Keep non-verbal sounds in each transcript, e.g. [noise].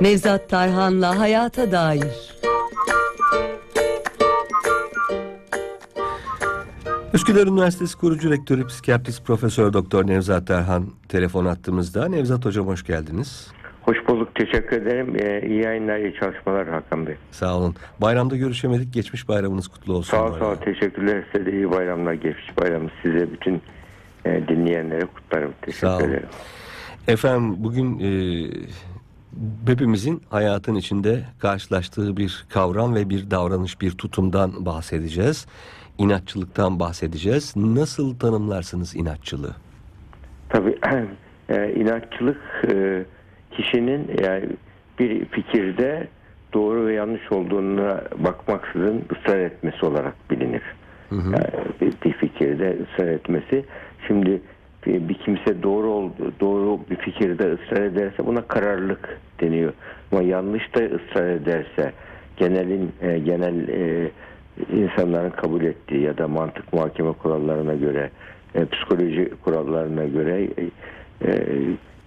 Nevzat Tarhan'la Hayata Dair Üsküdar Üniversitesi kurucu rektörü psikiyatrist Profesör Doktor Nevzat Tarhan telefon attığımızda. Nevzat Hocam hoş geldiniz. Hoş bulduk. Teşekkür ederim. Ee, iyi yayınlar, iyi çalışmalar Hakan Bey. Sağ olun. Bayramda görüşemedik. Geçmiş bayramınız kutlu olsun. Sağ ol, sağ ol. Teşekkürler. Size de iyi bayramlar, geçmiş bayramı. Size bütün e, dinleyenlere kutlarım. Teşekkür Sağ olun. Efendim bugün e, hepimizin hayatın içinde karşılaştığı bir kavram ve bir davranış, bir tutumdan bahsedeceğiz. İnatçılıktan bahsedeceğiz. Nasıl tanımlarsınız inatçılığı? Tabii [clears throat] e, inatçılık e, kişinin yani bir fikirde doğru ve yanlış olduğuna bakmaksızın ısrar etmesi olarak bilinir. Yani bir, bir fikirde ısrar etmesi. Şimdi bir, bir kimse doğru oldu, doğru bir fikirde ısrar ederse buna kararlılık deniyor. Ama yanlış da ısrar ederse genelin e, genel e, insanların kabul ettiği ya da mantık muhakeme kurallarına göre e, psikoloji kurallarına göre e, e,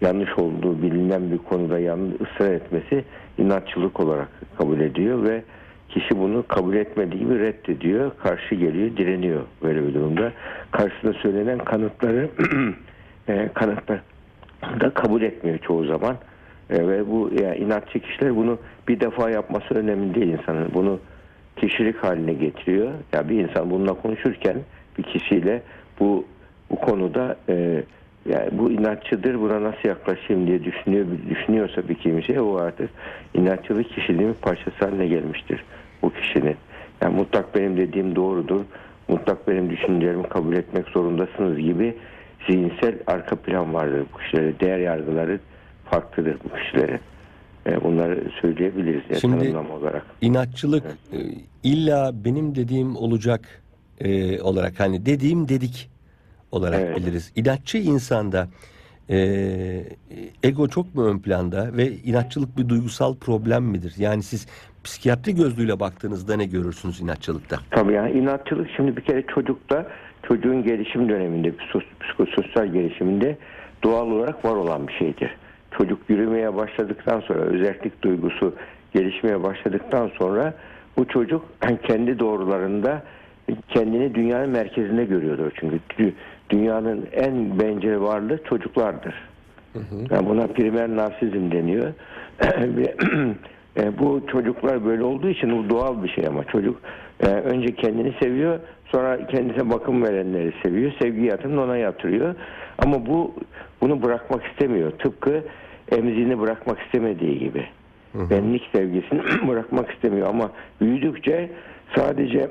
yanlış olduğu bilinen bir konuda yanlış ısrar etmesi inatçılık olarak kabul ediyor ve kişi bunu kabul etmediği gibi reddediyor, karşı geliyor, direniyor böyle bir durumda. Karşısında söylenen kanıtları [clears throat] e, kanıtlar da kabul etmiyor çoğu zaman. E, ve bu yani inatçı kişiler bunu bir defa yapması önemli değil insanın. Bunu kişilik haline getiriyor. Ya bir insan bununla konuşurken bir kişiyle bu bu konuda e, yani bu inatçıdır buna nasıl yaklaşayım diye düşünüyor düşünüyorsa bir kimse o artık inatçılık kişiliğinin parçası haline gelmiştir bu kişinin. Yani mutlak benim dediğim doğrudur. Mutlak benim düşüncelerimi kabul etmek zorundasınız gibi zihinsel arka plan vardır bu kişilere. Değer yargıları farklıdır bu kişilere. E, bunları söyleyebiliriz yani Şimdi- tanımlama olarak. İnatçılık e, illa benim dediğim olacak e, olarak hani dediğim dedik olarak Evet. biliriz. İnatçı insanda e, ego çok mu ön planda ve inatçılık bir duygusal problem midir? Yani siz psikiyatri gözlüğüyle baktığınızda ne görürsünüz inatçılıkta? Tabii yani inatçılık şimdi bir kere çocukta çocuğun gelişim döneminde psiko- psikososyal gelişiminde doğal olarak var olan bir şeydir. Çocuk yürümeye başladıktan sonra özellik duygusu gelişmeye başladıktan sonra bu çocuk [clears throat] kendi doğrularında kendini dünyanın merkezinde görüyordur. Çünkü dünyanın en bencil varlığı çocuklardır. Yani buna primer narsizm deniyor. [clears throat] [clears throat] E, bu çocuklar böyle olduğu için bu doğal bir şey ama çocuk e, önce kendini seviyor sonra kendisine bakım verenleri seviyor. Sevgi yatırımını ona yatırıyor. Ama bu bunu bırakmak istemiyor. Tıpkı emzini bırakmak istemediği gibi. Benlik sevgisini [clears throat] bırakmak istemiyor ama büyüdükçe sadece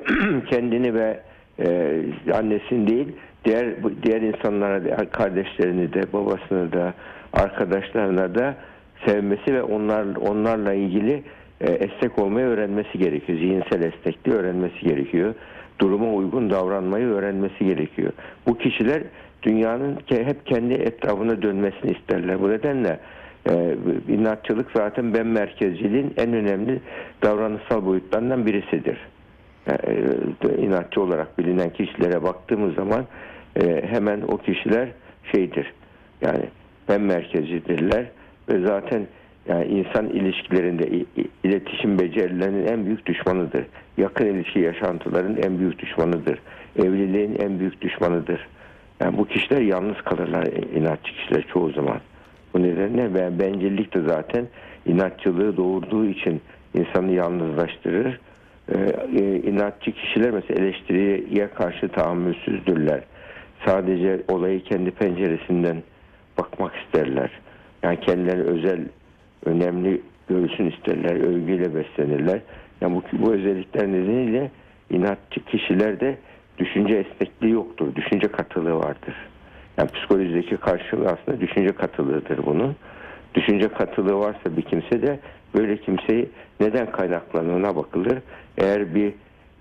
kendini ve e, annesini değil diğer diğer insanlara da, kardeşlerini de babasını da arkadaşlarına da sevmesi ve onlar onlarla ilgili e, esnek olmayı öğrenmesi gerekiyor. Zihinsel esnekliği öğrenmesi gerekiyor. Duruma uygun davranmayı öğrenmesi gerekiyor. Bu kişiler dünyanın hep kendi etrafına dönmesini isterler. Bu nedenle e, inatçılık zaten ben merkezciliğin en önemli davranışsal boyutlarından birisidir e, inatçı olarak bilinen kişilere baktığımız zaman e, hemen o kişiler şeydir. Yani ben merkezidirler ve zaten yani insan ilişkilerinde iletişim becerilerinin en büyük düşmanıdır. Yakın ilişki yaşantıların en büyük düşmanıdır. Evliliğin en büyük düşmanıdır. Yani bu kişiler yalnız kalırlar inatçı kişiler çoğu zaman. Bu nedenle ben bencillik de zaten inatçılığı doğurduğu için insanı yalnızlaştırır. Ee, inatçı kişiler mesela eleştiriye karşı tahammülsüzdürler. Sadece olayı kendi penceresinden bakmak isterler. Yani kendilerini özel, önemli görsün isterler, övgüyle beslenirler. Yani bu, bu özellikler nedeniyle inatçı kişilerde düşünce esnekliği yoktur, düşünce katılığı vardır. Yani psikolojideki karşılığı aslında düşünce katılığıdır bunun. Düşünce katılığı varsa bir kimse de böyle kimseyi neden kaynaklandığına bakılır. Eğer bir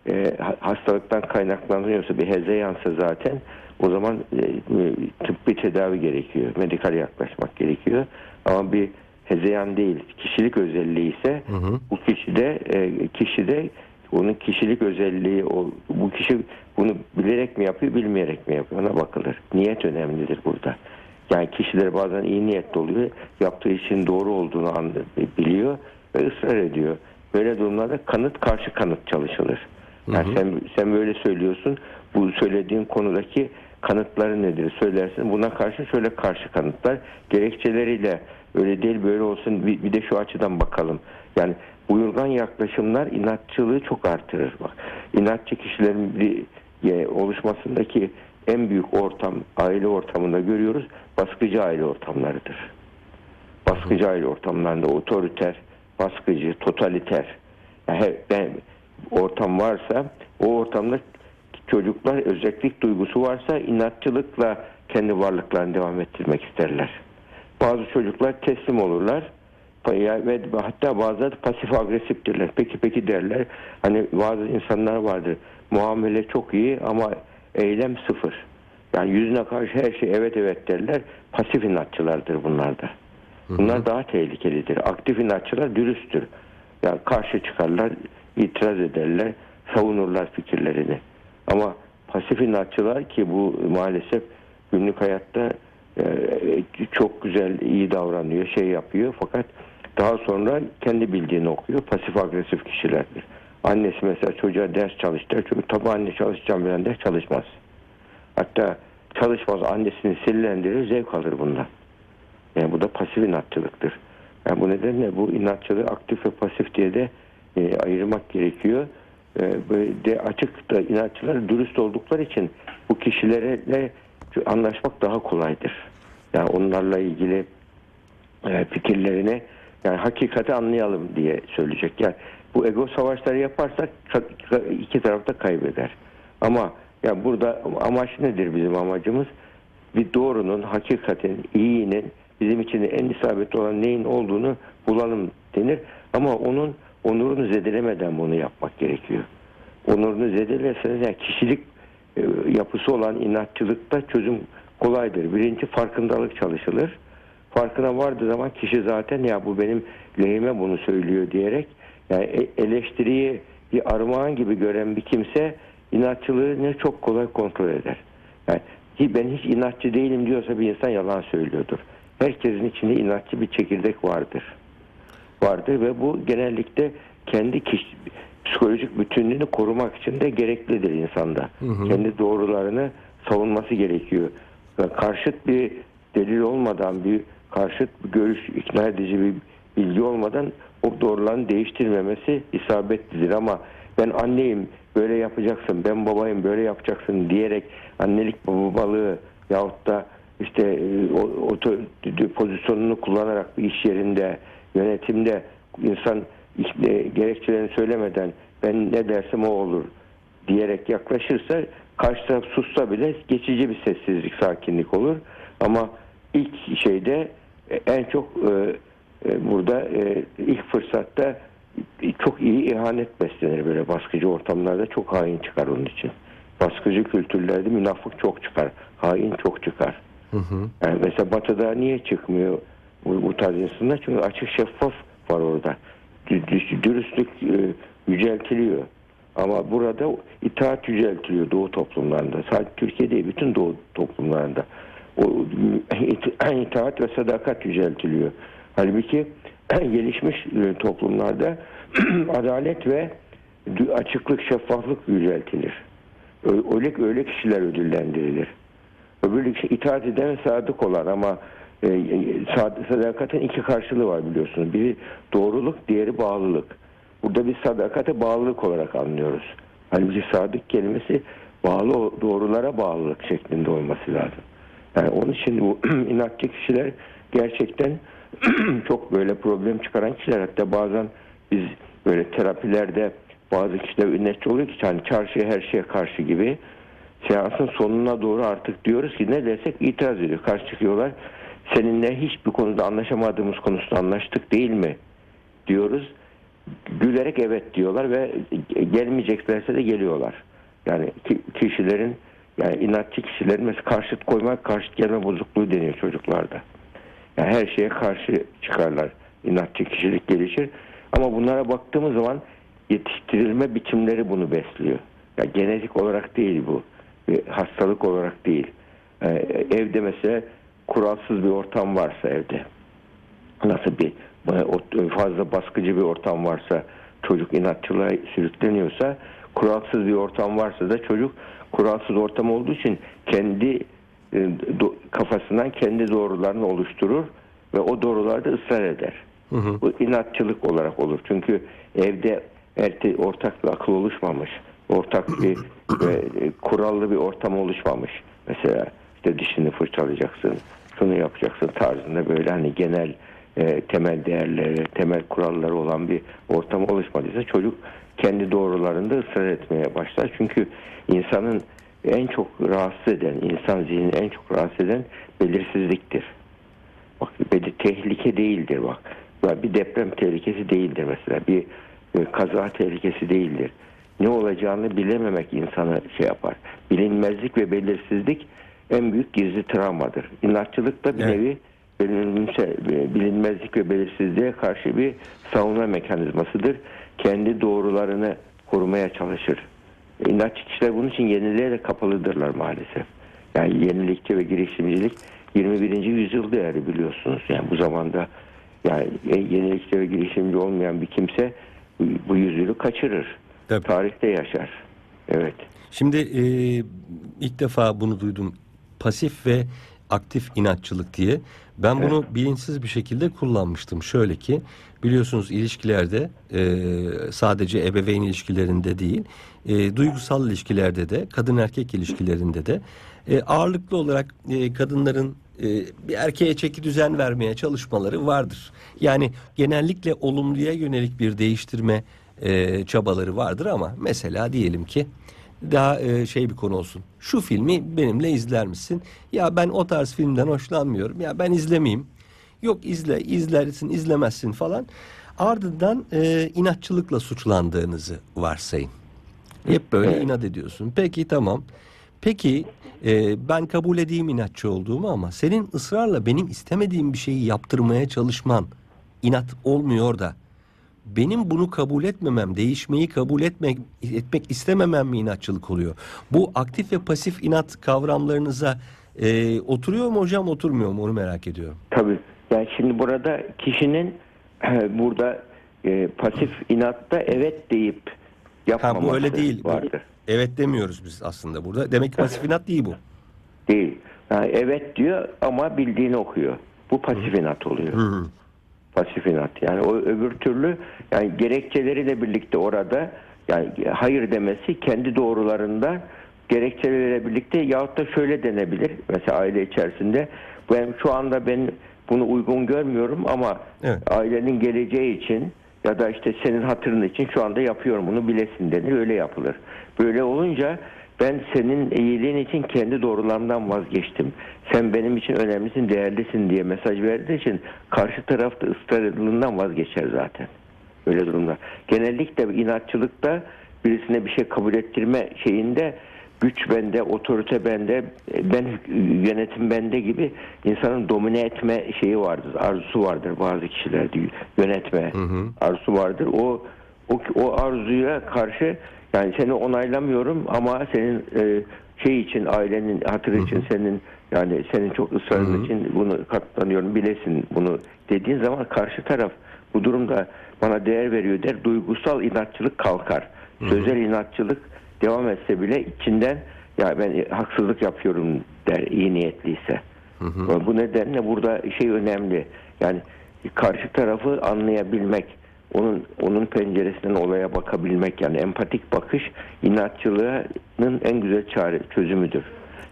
e, ha- hastalıktan kaynaklanıyorsa bir hezeyansa zaten o zaman e, e, tıbbi tedavi gerekiyor. Medikal yaklaşmak gerekiyor. Ama bir hezeyan değil, kişilik özelliği ise bu kişide e, kişide onun kişilik özelliği o, bu kişi bunu bilerek mi yapıyor bilmeyerek mi yapıyor ona bakılır. Niyet önemlidir burada. Yani kişiler bazen iyi niyetli oluyor. Yaptığı işin doğru olduğunu biliyor ve ısrar ediyor. Böyle durumlarda kanıt karşı kanıt çalışılır. Yani sen sen böyle söylüyorsun. Bu söylediğin konudaki kanıtları nedir söylersin. Buna karşı şöyle karşı kanıtlar gerekçeleriyle öyle değil böyle olsun bir, bir de şu açıdan bakalım. Yani buyurgan yaklaşımlar inatçılığı çok artırır. Bak inatçı kişilerin bir e, oluşmasındaki en büyük ortam aile ortamında görüyoruz. Baskıcı aile ortamlarıdır. Baskıcı aile ortamlarında otoriter, baskıcı, totaliter. Yani ortam varsa o ortamda çocuklar özellik duygusu varsa inatçılıkla kendi varlıklarını devam ettirmek isterler. Bazı çocuklar teslim olurlar ve hatta bazıları pasif agresiftirler. Peki peki derler. Hani bazı insanlar vardır. Muamele çok iyi ama eylem sıfır. Yani yüzüne karşı her şey evet evet derler. Pasif inatçılardır bunlar da. Bunlar daha tehlikelidir. Aktif inatçılar dürüsttür. Yani karşı çıkarlar, itiraz ederler, savunurlar fikirlerini. Ama pasif inatçılar ki bu maalesef günlük hayatta e, çok güzel, iyi davranıyor, şey yapıyor fakat daha sonra kendi bildiğini okuyor. Pasif agresif kişilerdir. Annesi mesela çocuğa ders çalış der. Çocuk tabi anne çalışacağım bilen der çalışmaz. Hatta çalışmaz annesini sinirlendirir, zevk alır bundan. Yani bu da pasif inatçılıktır. Yani bu nedenle bu inatçılığı aktif ve pasif diye de e, ayırmak gerekiyor. E, böyle de açık da inatçılar dürüst oldukları için bu kişilerle anlaşmak daha kolaydır. Yani onlarla ilgili e, fikirlerini yani hakikati anlayalım diye söyleyecek. Yani bu ego savaşları yaparsak iki taraf da kaybeder. Ama yani burada amaç nedir bizim amacımız? Bir doğrunun, hakikatin, iyinin bizim için en isabetli olan neyin olduğunu bulalım denir. Ama onun onurunu zedelemeden bunu yapmak gerekiyor. Onurunu zedelerseniz yani kişilik e, yapısı olan inatçılıkta çözüm kolaydır. Birinci farkındalık çalışılır. Farkına vardığı zaman kişi zaten ya bu benim lehime bunu söylüyor diyerek yani e- eleştiriyi bir armağan gibi gören bir kimse inatçılığını çok kolay kontrol eder. Yani ki ben hiç inatçı değilim diyorsa bir insan yalan söylüyordur. Herkesin içinde inatçı bir çekirdek vardır. Vardır ve bu genellikle kendi kişi, psikolojik bütünlüğünü korumak için de gereklidir insanda. Kendi doğrularını savunması gerekiyor. Ve karşıt bir delil olmadan bir karşıt bir görüş ikna edici bir bilgi olmadan o doğrularını değiştirmemesi isabetlidir ama ben anneyim böyle yapacaksın ben babayım böyle yapacaksın diyerek annelik babalığı yahut da işte e, o, o pozisyonunu kullanarak bir iş yerinde yönetimde insan işte gerekçelerini söylemeden ben ne dersem o olur diyerek yaklaşırsa karşı taraf sussa bile geçici bir sessizlik, sakinlik olur. Ama ilk şeyde e, en çok e, e, burada e, ilk fırsatta çok iyi ihanet beslenir böyle baskıcı ortamlarda çok hain çıkar onun için. Baskıcı kültürlerde münafık çok çıkar, hain çok çıkar. Yani mesela Batı'da niye çıkmıyor bu, insanlar? Çünkü açık şeffaf var orada. Dü- dü- Dürüstlük e, yüceltiliyor. Ama burada itaat yüceltiliyor Doğu toplumlarında. Sadece Türkiye değil, bütün Doğu toplumlarında. O it- itaat ve sadakat yüceltiliyor. Halbuki gelişmiş e, toplumlarda [clears throat] adalet ve açıklık, şeffaflık yüceltilir. Öyle, öyle kişiler ödüllendirilir. İşte itaat eden sadık olan ama e, sad- sadakatin iki karşılığı var biliyorsunuz. Biri doğruluk, diğeri bağlılık. Burada biz sadakate bağlılık olarak anlıyoruz. Halbuki sadık kelimesi bağlı doğrulara bağlılık şeklinde olması lazım. Yani onun için bu [clears throat] inatçı kişiler gerçekten [clears throat] çok böyle problem çıkaran kişiler. Hatta bazen biz böyle terapilerde bazı kişiler inatçı oluyor ki hani çarşıya her şeye karşı gibi seansın sonuna doğru artık diyoruz ki ne dersek itiraz ediyor. Karşı çıkıyorlar. Seninle hiçbir konuda anlaşamadığımız konusunda anlaştık değil mi? Diyoruz. Gülerek evet diyorlar ve gelmeyeceklerse de geliyorlar. Yani ki- kişilerin yani inatçı kişilerin mesela karşıt koymak, karşıt gelme bozukluğu deniyor çocuklarda. Yani her şeye karşı çıkarlar. İnatçı kişilik gelişir. Ama bunlara baktığımız zaman yetiştirilme biçimleri bunu besliyor. Ya genetik olarak değil bu. Bir hastalık olarak değil. Ee, evde mesela kuralsız bir ortam varsa evde nasıl bir fazla baskıcı bir ortam varsa çocuk inatçılığa sürükleniyorsa kuralsız bir ortam varsa da çocuk kuralsız ortam olduğu için kendi e, kafasından kendi doğrularını oluşturur ve o doğrularda ısrar eder. Bu inatçılık olarak olur. Çünkü evde erte, ortak bir akıl oluşmamış. Ortak bir [clears throat] e, kurallı bir ortam oluşmamış. Mesela işte dişini fırçalayacaksın, şunu yapacaksın tarzında böyle hani genel e, temel değerleri, temel kuralları olan bir ortam oluşmadıysa çocuk kendi doğrularında ısrar etmeye başlar. Çünkü insanın en çok rahatsız eden, insan zihnini en çok rahatsız eden belirsizliktir. Bak bir tehlike değildir bak. Bir deprem tehlikesi değildir mesela. Bir e, kaza tehlikesi değildir. Ne olacağını bilememek insanı şey yapar. Bilinmezlik ve belirsizlik en büyük gizli travmadır. İnatçılık da bir Evet. nevi bilinmezse- bilinmezlik ve belirsizliğe karşı bir savunma mekanizmasıdır. Kendi doğrularını korumaya çalışır. İnatçı kişiler bunun için yeniliğe de kapalıdırlar maalesef. Yani yenilikçi ve girişimcilik 21. yüzyıl değeri biliyorsunuz. Yani bu zamanda yani yenilikçi ve girişimci olmayan bir kimse bu, bu yüzyılı kaçırır. Tabii. Tarihte yaşar. Evet. Şimdi e, ilk defa bunu duydum. Pasif ve aktif inatçılık diye. Ben bunu bilinçsiz bir şekilde kullanmıştım. Şöyle ki biliyorsunuz ilişkilerde e, sadece ebeveyn ilişkilerinde değil, e, duygusal ilişkilerde de, kadın erkek ilişkilerinde de e, ağırlıklı olarak e, kadınların e, bir erkeğe çeki düzen vermeye çalışmaları vardır. Yani genellikle olumluya yönelik bir değiştirme e, çabaları vardır ama mesela diyelim ki daha e, şey bir konu olsun. Şu filmi benimle izler misin? Ya ben o tarz filmden hoşlanmıyorum. Ya ben izlemeyeyim. Yok izle, izlersin, izlemezsin falan. Ardından e, inatçılıkla suçlandığınızı varsayın. Hep böyle inat ediyorsun. Peki tamam. Peki e, ben kabul edeyim inatçı olduğumu ama senin ısrarla benim istemediğim bir şeyi yaptırmaya çalışman inat olmuyor da benim bunu kabul etmemem, değişmeyi kabul etmek etmek istememem mi inatçılık oluyor? Bu aktif ve pasif inat kavramlarınıza e, oturuyor mu hocam, oturmuyor mu onu merak ediyorum. Tabii. Yani şimdi burada kişinin [clears throat] burada e, pasif inatta evet deyip Ha yapmaması bu öyle değil. Vardır. evet demiyoruz biz aslında burada. Demek ki pasif inat değil bu. Değil. Yani evet diyor ama bildiğini okuyor. Bu pasif inat oluyor. Hı. Pasif inat. Yani o öbür türlü yani gerekçeleriyle birlikte orada yani hayır demesi kendi doğrularında gerekçeleriyle birlikte yahut da şöyle denebilir. Mesela aile içerisinde ben şu anda ben bunu uygun görmüyorum ama Evet. ailenin geleceği için ya da işte senin hatırın için şu anda yapıyorum bunu bilesin denir öyle yapılır. Böyle olunca ben senin iyiliğin için kendi doğrularımdan vazgeçtim. Sen benim için önemlisin, değerlisin diye mesaj verdiği için karşı taraf da ısrarlılığından vazgeçer zaten. Öyle durumlar. Genellikle inatçılıkta birisine bir şey kabul ettirme şeyinde güç bende, otorite bende, ben yönetim bende gibi insanın domine etme şeyi vardır, arzusu vardır bazı kişilerde yönetme arzusu vardır. O o, o arzuya karşı yani seni onaylamıyorum ama senin e, şey için ailenin hatırı için senin yani senin çok ısrarın için bunu katlanıyorum bilesin bunu dediğin zaman karşı taraf bu durumda bana değer veriyor der duygusal inatçılık kalkar. Sözel inatçılık devam etse bile içinden ya ben haksızlık yapıyorum der iyi niyetliyse. Bu nedenle burada şey önemli. Yani karşı tarafı anlayabilmek, onun onun penceresinden olaya bakabilmek yani empatik bakış inatçılığının en güzel çare çözümüdür.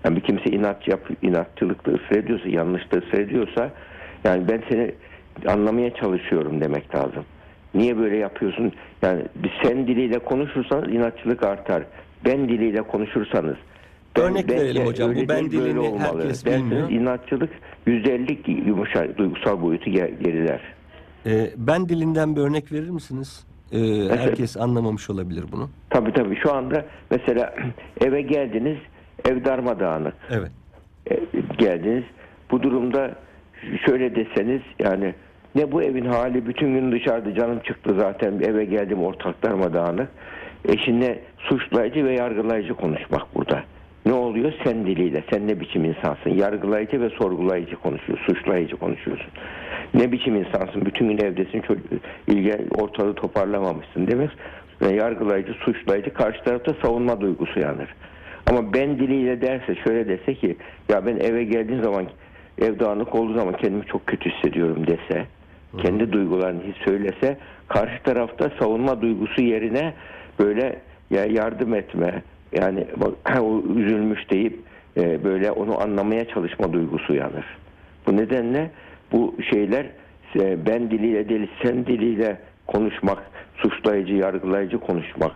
Yani bir kimse inatçı yap, inatçılıkta ısrar ediyorsa, yanlışta ısrar ediyorsa yani ben seni anlamaya çalışıyorum demek lazım. Niye böyle yapıyorsun? Yani sen diliyle konuşursanız inatçılık artar. Ben diliyle konuşursanız Örnek verelim bence hocam. Bu ben dilini olmalı. herkes Derseniz bilmiyor. inatçılık %50 yumuşar, duygusal boyutu ger- geriler. E, ben dilinden bir örnek verir misiniz? E, herkes anlamamış olabilir bunu. Tabii tabii şu anda mesela [clears throat] eve geldiniz ev darmadağınık Evet. E, geldiniz. Bu durumda şöyle deseniz yani ne bu evin hali bütün gün dışarıda canım çıktı zaten eve geldim ortak darmadağınık. Eşinle suçlayıcı ve yargılayıcı konuşmak burada. Ne oluyor? Sen diliyle. Sen ne biçim insansın? Yargılayıcı ve sorgulayıcı konuşuyorsun. Suçlayıcı konuşuyorsun. Ne biçim insansın? Bütün gün evdesin. Çocuk, ilgi, ortalığı toparlamamışsın demek. Ve yargılayıcı, suçlayıcı karşı tarafta savunma duygusu yanır. Ama ben diliyle derse şöyle dese ki ya ben eve geldiğim zaman ev dağınık olduğu zaman kendimi çok kötü hissediyorum dese kendi duygularını söylese karşı tarafta savunma duygusu yerine böyle ya yardım etme yani [clears throat] o üzülmüş deyip e, böyle onu anlamaya çalışma duygusu uyanır. Bu nedenle bu şeyler e, ben diliyle değil sen diliyle konuşmak, suçlayıcı, yargılayıcı konuşmak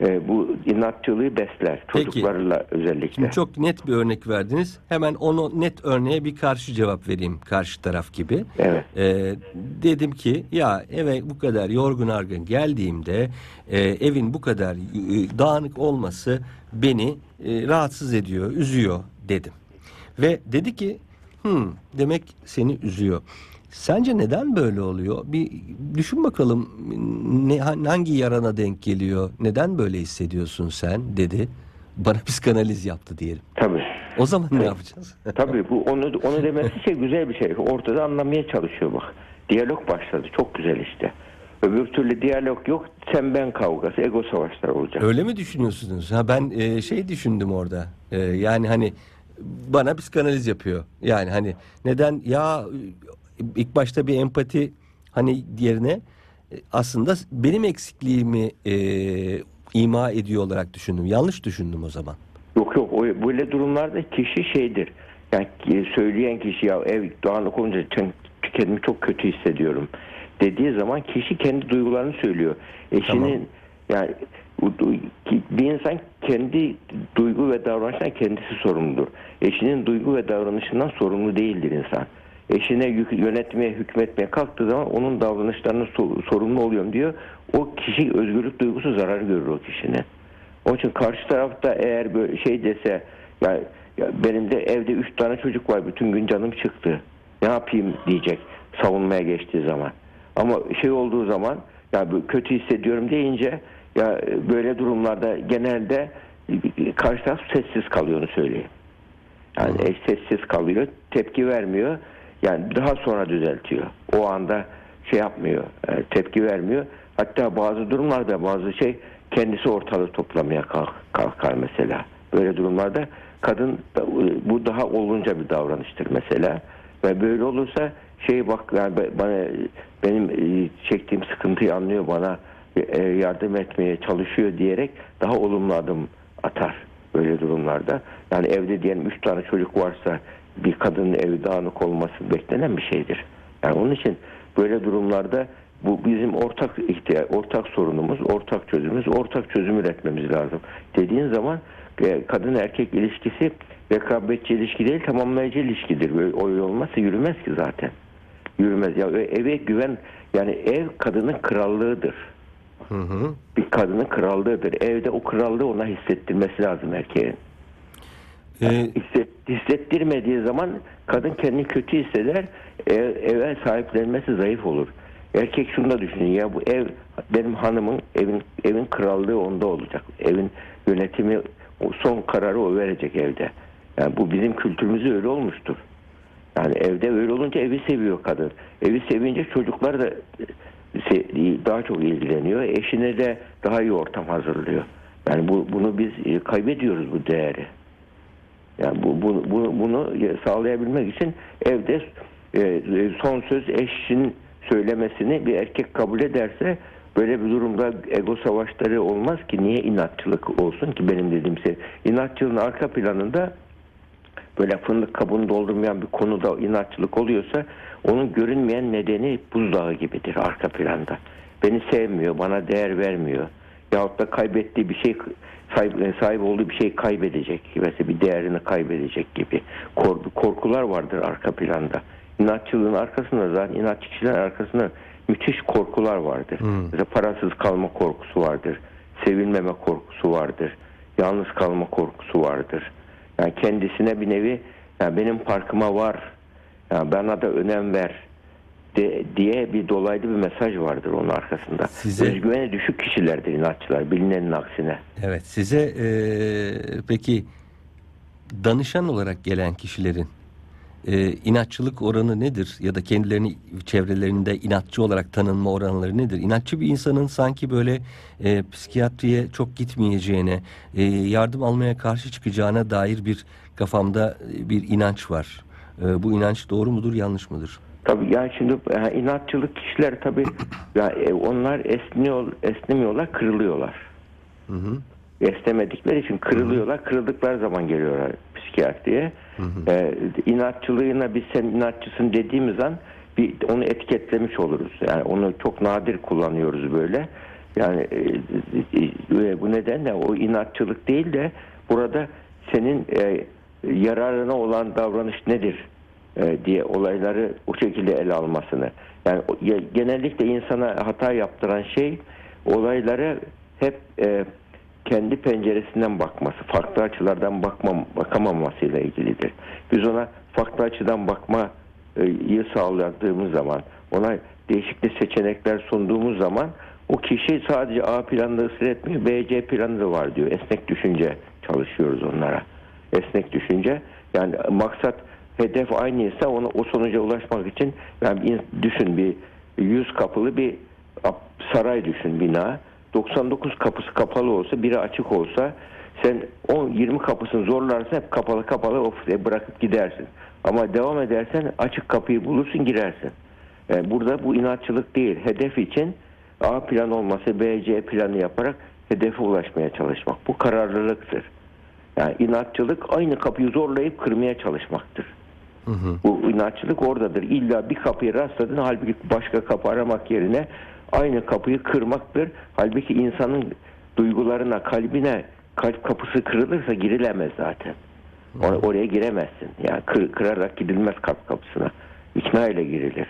e, bu inatçılığı besler Peki. çocuklarla özellikle. Şimdi çok net bir örnek verdiniz. Hemen onu net örneğe bir karşı cevap vereyim karşı taraf gibi. Evet. Ee, dedim ki ya eve bu kadar yorgun argın geldiğimde e, evin bu kadar e, dağınık olması beni e, rahatsız ediyor, üzüyor dedim. Ve dedi ki hmm, demek seni üzüyor. Sence neden böyle oluyor? Bir düşün bakalım ne, hangi yarana denk geliyor? Neden böyle hissediyorsun sen dedi. Bana [laughs] psikanaliz yaptı diyelim. Tabii. O zaman ne yapacağız? [laughs] Tabii bu onu onu demesi şey güzel bir şey. Ortada anlamaya çalışıyor bak. Diyalog başladı. Çok güzel işte. Öbür türlü diyalog yok. Sen ben kavgası, ego savaşları olacak. Öyle mi düşünüyorsunuz? Ha ben e, şey düşündüm orada. E, yani hani bana psikanaliz yapıyor. Yani hani neden ya ilk başta bir empati hani yerine e, aslında benim eksikliğimi e, ima ediyor olarak düşündüm. Yanlış düşündüm o zaman. Yok yok o, böyle durumlarda kişi şeydir. Yani ki- söyleyen kişi ya ev dağınık olunca "Sen- kendimi çok kötü hissediyorum dediği zaman kişi kendi duygularını söylüyor. Eşinin yani du- ki- bir insan kendi duygu ve davranışından kendisi sorumludur. Eşinin duygu ve davranışından sorumlu değildir insan. Eşine yönetmeye, hükmetmeye kalktığı zaman onun davranışlarına so- sorumlu oluyorum diyor. O kişi özgürlük duygusu zarar görür o kişinin. Onun için karşı tarafta eğer böyle şey dese ya, ya benim de evde üç tane çocuk var bütün gün canım çıktı. Ne yapayım diyecek savunmaya geçtiği zaman. Ama şey olduğu zaman ya bu kötü hissediyorum deyince ya böyle durumlarda genelde karşı taraf sessiz kalıyor söyleyeyim. Yani eş sessiz kalıyor, tepki vermiyor. Yani daha sonra düzeltiyor. O anda şey yapmıyor, e, tepki vermiyor. Hatta bazı durumlarda bazı şey kendisi ortalığı toplamaya kalk- kalkar mesela. Böyle durumlarda kadın bu daha olunca bir davranıştır mesela. Ve böyle olursa şey bak yani bana benim e, çektiğim sıkıntıyı anlıyor bana e, yardım etmeye çalışıyor diyerek daha olumlu adım atar böyle durumlarda. Yani evde diyelim üç tane çocuk varsa bir kadının evi dağınık olması beklenen bir şeydir. Yani onun için böyle durumlarda bu bizim ortak ihtiyaç, ortak sorunumuz, ortak çözümümüz, ortak çözüm üretmemiz lazım. Dediğin zaman e, kadın erkek ilişkisi rekabetçi ilişki değil, tamamlayıcı ilişkidir. Böyle öyle olmazsa yürümez ki zaten. Yürümez. Ya eve güven yani ev kadının krallığıdır Hı hı. bir kadının krallığıdır. Evde o krallığı ona hissettirmesi lazım erkeğin. Ee, Hisset, hissettirmediği zaman kadın kendini kötü hisseder. Ev, eve sahiplenmesi zayıf olur. Erkek şunu da düşünün ya bu ev benim hanımın evin evin krallığı onda olacak. Evin yönetimi o son kararı o verecek evde. Yani bu bizim kültürümüzde öyle olmuştur. Yani evde öyle olunca evi seviyor kadın. Evi sevince çocuklar da daha çok ilgileniyor. Eşine de daha iyi ortam hazırlıyor. Yani bu, bunu biz e, kaybediyoruz bu değeri. Yani bu, bu, bu- bunu sağlayabilmek için evde e, son söz eşin söylemesini bir erkek kabul ederse böyle bir durumda ego savaşları olmaz ki niye inatçılık olsun ki benim dediğim şey. İnatçılığın arka planında böyle fındık kabuğunu doldurmayan bir konuda inatçılık oluyorsa onun görünmeyen nedeni buzdağı gibidir arka planda. Beni sevmiyor, bana değer vermiyor. Yahut da kaybettiği bir şey sahip, sahip olduğu bir şey kaybedecek. Mesela bir değerini kaybedecek gibi. Kork- korkular vardır arka planda. İnatçılığın arkasında zaten inatçı kişilerin arkasında müthiş korkular vardır. Mesela parasız kalma korkusu vardır. Sevilmeme korkusu vardır. Yalnız kalma korkusu vardır. Yani kendisine bir nevi yani benim parkıma var. Yani bana da önem ver de, diye bir dolaylı bir mesaj vardır onun arkasında. Size- Özgüveni düşük kişilerdir inatçılar bilinenin aksine. Evet size e, peki danışan olarak gelen kişilerin e, inatçılık oranı nedir? Ya da kendilerini çevrelerinde inatçı olarak tanınma oranları nedir? İnatçı bir insanın sanki böyle e, psikiyatriye çok gitmeyeceğine, e, yardım almaya karşı çıkacağına dair bir kafamda e, bir inanç var. E, bu inanç doğru mudur, yanlış mıdır? Tabii yani şimdi yani inatçılık kişiler tabii ya e, onlar esniyor, esnemiyorlar, kırılıyorlar. Hı hı. Esnemedikleri için kırılıyorlar. Kırıldıkları zaman geliyorlar psikiyatriye. Ee, inatçılığına biz sen inatçısın dediğimiz an bir onu etiketlemiş oluruz. Yani onu çok nadir kullanıyoruz böyle. Yani e, e, bu nedenle o inatçılık değil de burada senin e, yararına olan davranış nedir e, diye olayları o şekilde ele almasını. Yani genellikle insana hata yaptıran şey olayları hep e, kendi penceresinden bakması, farklı açılardan bakmam, bakamamasıyla ilgilidir. Biz ona farklı açıdan bakmayı sağladığımız zaman, ona değişikli seçenekler sunduğumuz zaman o kişi sadece A planında ısrar etmiyor, B, C planı da var diyor. Esnek düşünce çalışıyoruz onlara. Esnek düşünce. Yani maksat hedef aynıysa ona o sonuca ulaşmak için yani düşün bir yüz kapılı bir saray düşün bina. 99 kapısı kapalı olsa biri açık olsa sen 10 20 kapısını zorlarsa hep kapalı kapalı of diye bırakıp gidersin. Ama devam edersen açık kapıyı bulursun girersin. Yani burada bu inatçılık değil. Hedef için A plan olmasa B, C planı yaparak hedefe ulaşmaya çalışmak. Bu kararlılıktır. Yani inatçılık aynı kapıyı zorlayıp kırmaya çalışmaktır. Bu inatçılık oradadır. İlla bir kapıyı rastladın halbuki başka kapı aramak yerine aynı kapıyı kırmaktır. Halbuki insanın duygularına, kalbine kalp kapısı kırılırsa girilemez zaten. Or- oraya giremezsin. Yani kır- kırarak gidilmez kalp kapısına. İkna ile girilir.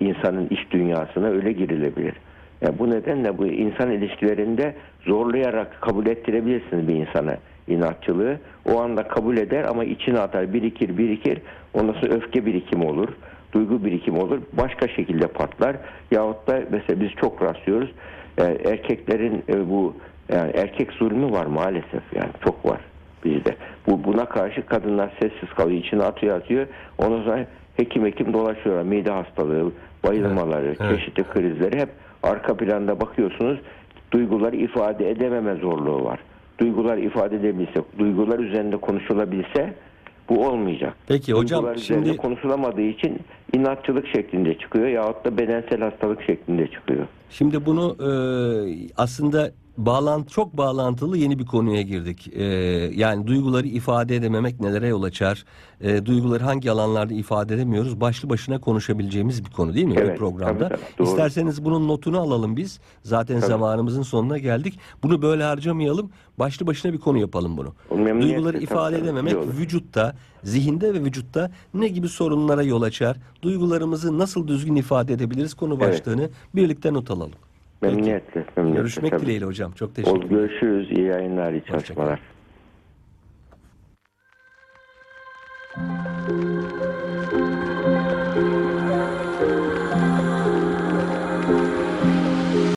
İnsanın iç dünyasına öyle girilebilir. Yani bu nedenle bu insan ilişkilerinde zorlayarak kabul ettirebilirsiniz bir insana inatçılığı. O anda kabul eder ama içine atar, birikir, birikir. Ondan sonra öfke birikimi olur, duygu birikimi olur. Başka şekilde patlar. Yahut da mesela biz çok rastlıyoruz. e, erkeklerin e, bu yani erkek zulmü var maalesef yani çok var bizde. Bu buna karşı kadınlar sessiz kalıyor, içine atıyor atıyor. Ondan sonra hekim hekim dolaşıyorlar. Mide hastalığı, bayılmaları, Evet, evet. çeşitli krizleri hep arka planda bakıyorsunuz. Duyguları ifade edememe zorluğu var. Duygular ifade edebilse, duygular üzerinde konuşulabilse bu olmayacak. Peki hocam, Duygular şimdi- konuşulamadığı için inatçılık şeklinde çıkıyor yahut da bedensel hastalık şeklinde çıkıyor. Şimdi bunu e, aslında bağlantı çok bağlantılı yeni bir konuya girdik. E, yani duyguları ifade edememek nelere yol açar? E, duyguları hangi alanlarda ifade edemiyoruz? Başlı başına konuşabileceğimiz bir konu değil mi Evet, bir programda? tabii, tabii, doğru. İsterseniz bunun notunu alalım biz. Zaten Tabii. zamanımızın sonuna geldik. Bunu böyle harcamayalım. Başlı başına bir konu yapalım bunu. Memnuniyetle, Duyguları ifade tabii, edememek vücutta, zihinde ve vücutta ne gibi sorunlara yol açar, duygularımızı nasıl düzgün ifade edebiliriz konu evet. başlığını birlikte not alalım. Memnuniyetle. Memnuniyetle Görüşmek tabii. dileğiyle hocam. Çok teşekkür ederim. Görüşürüz. İyi yayınlar, iyi çalışmalar. Hoşçakalın.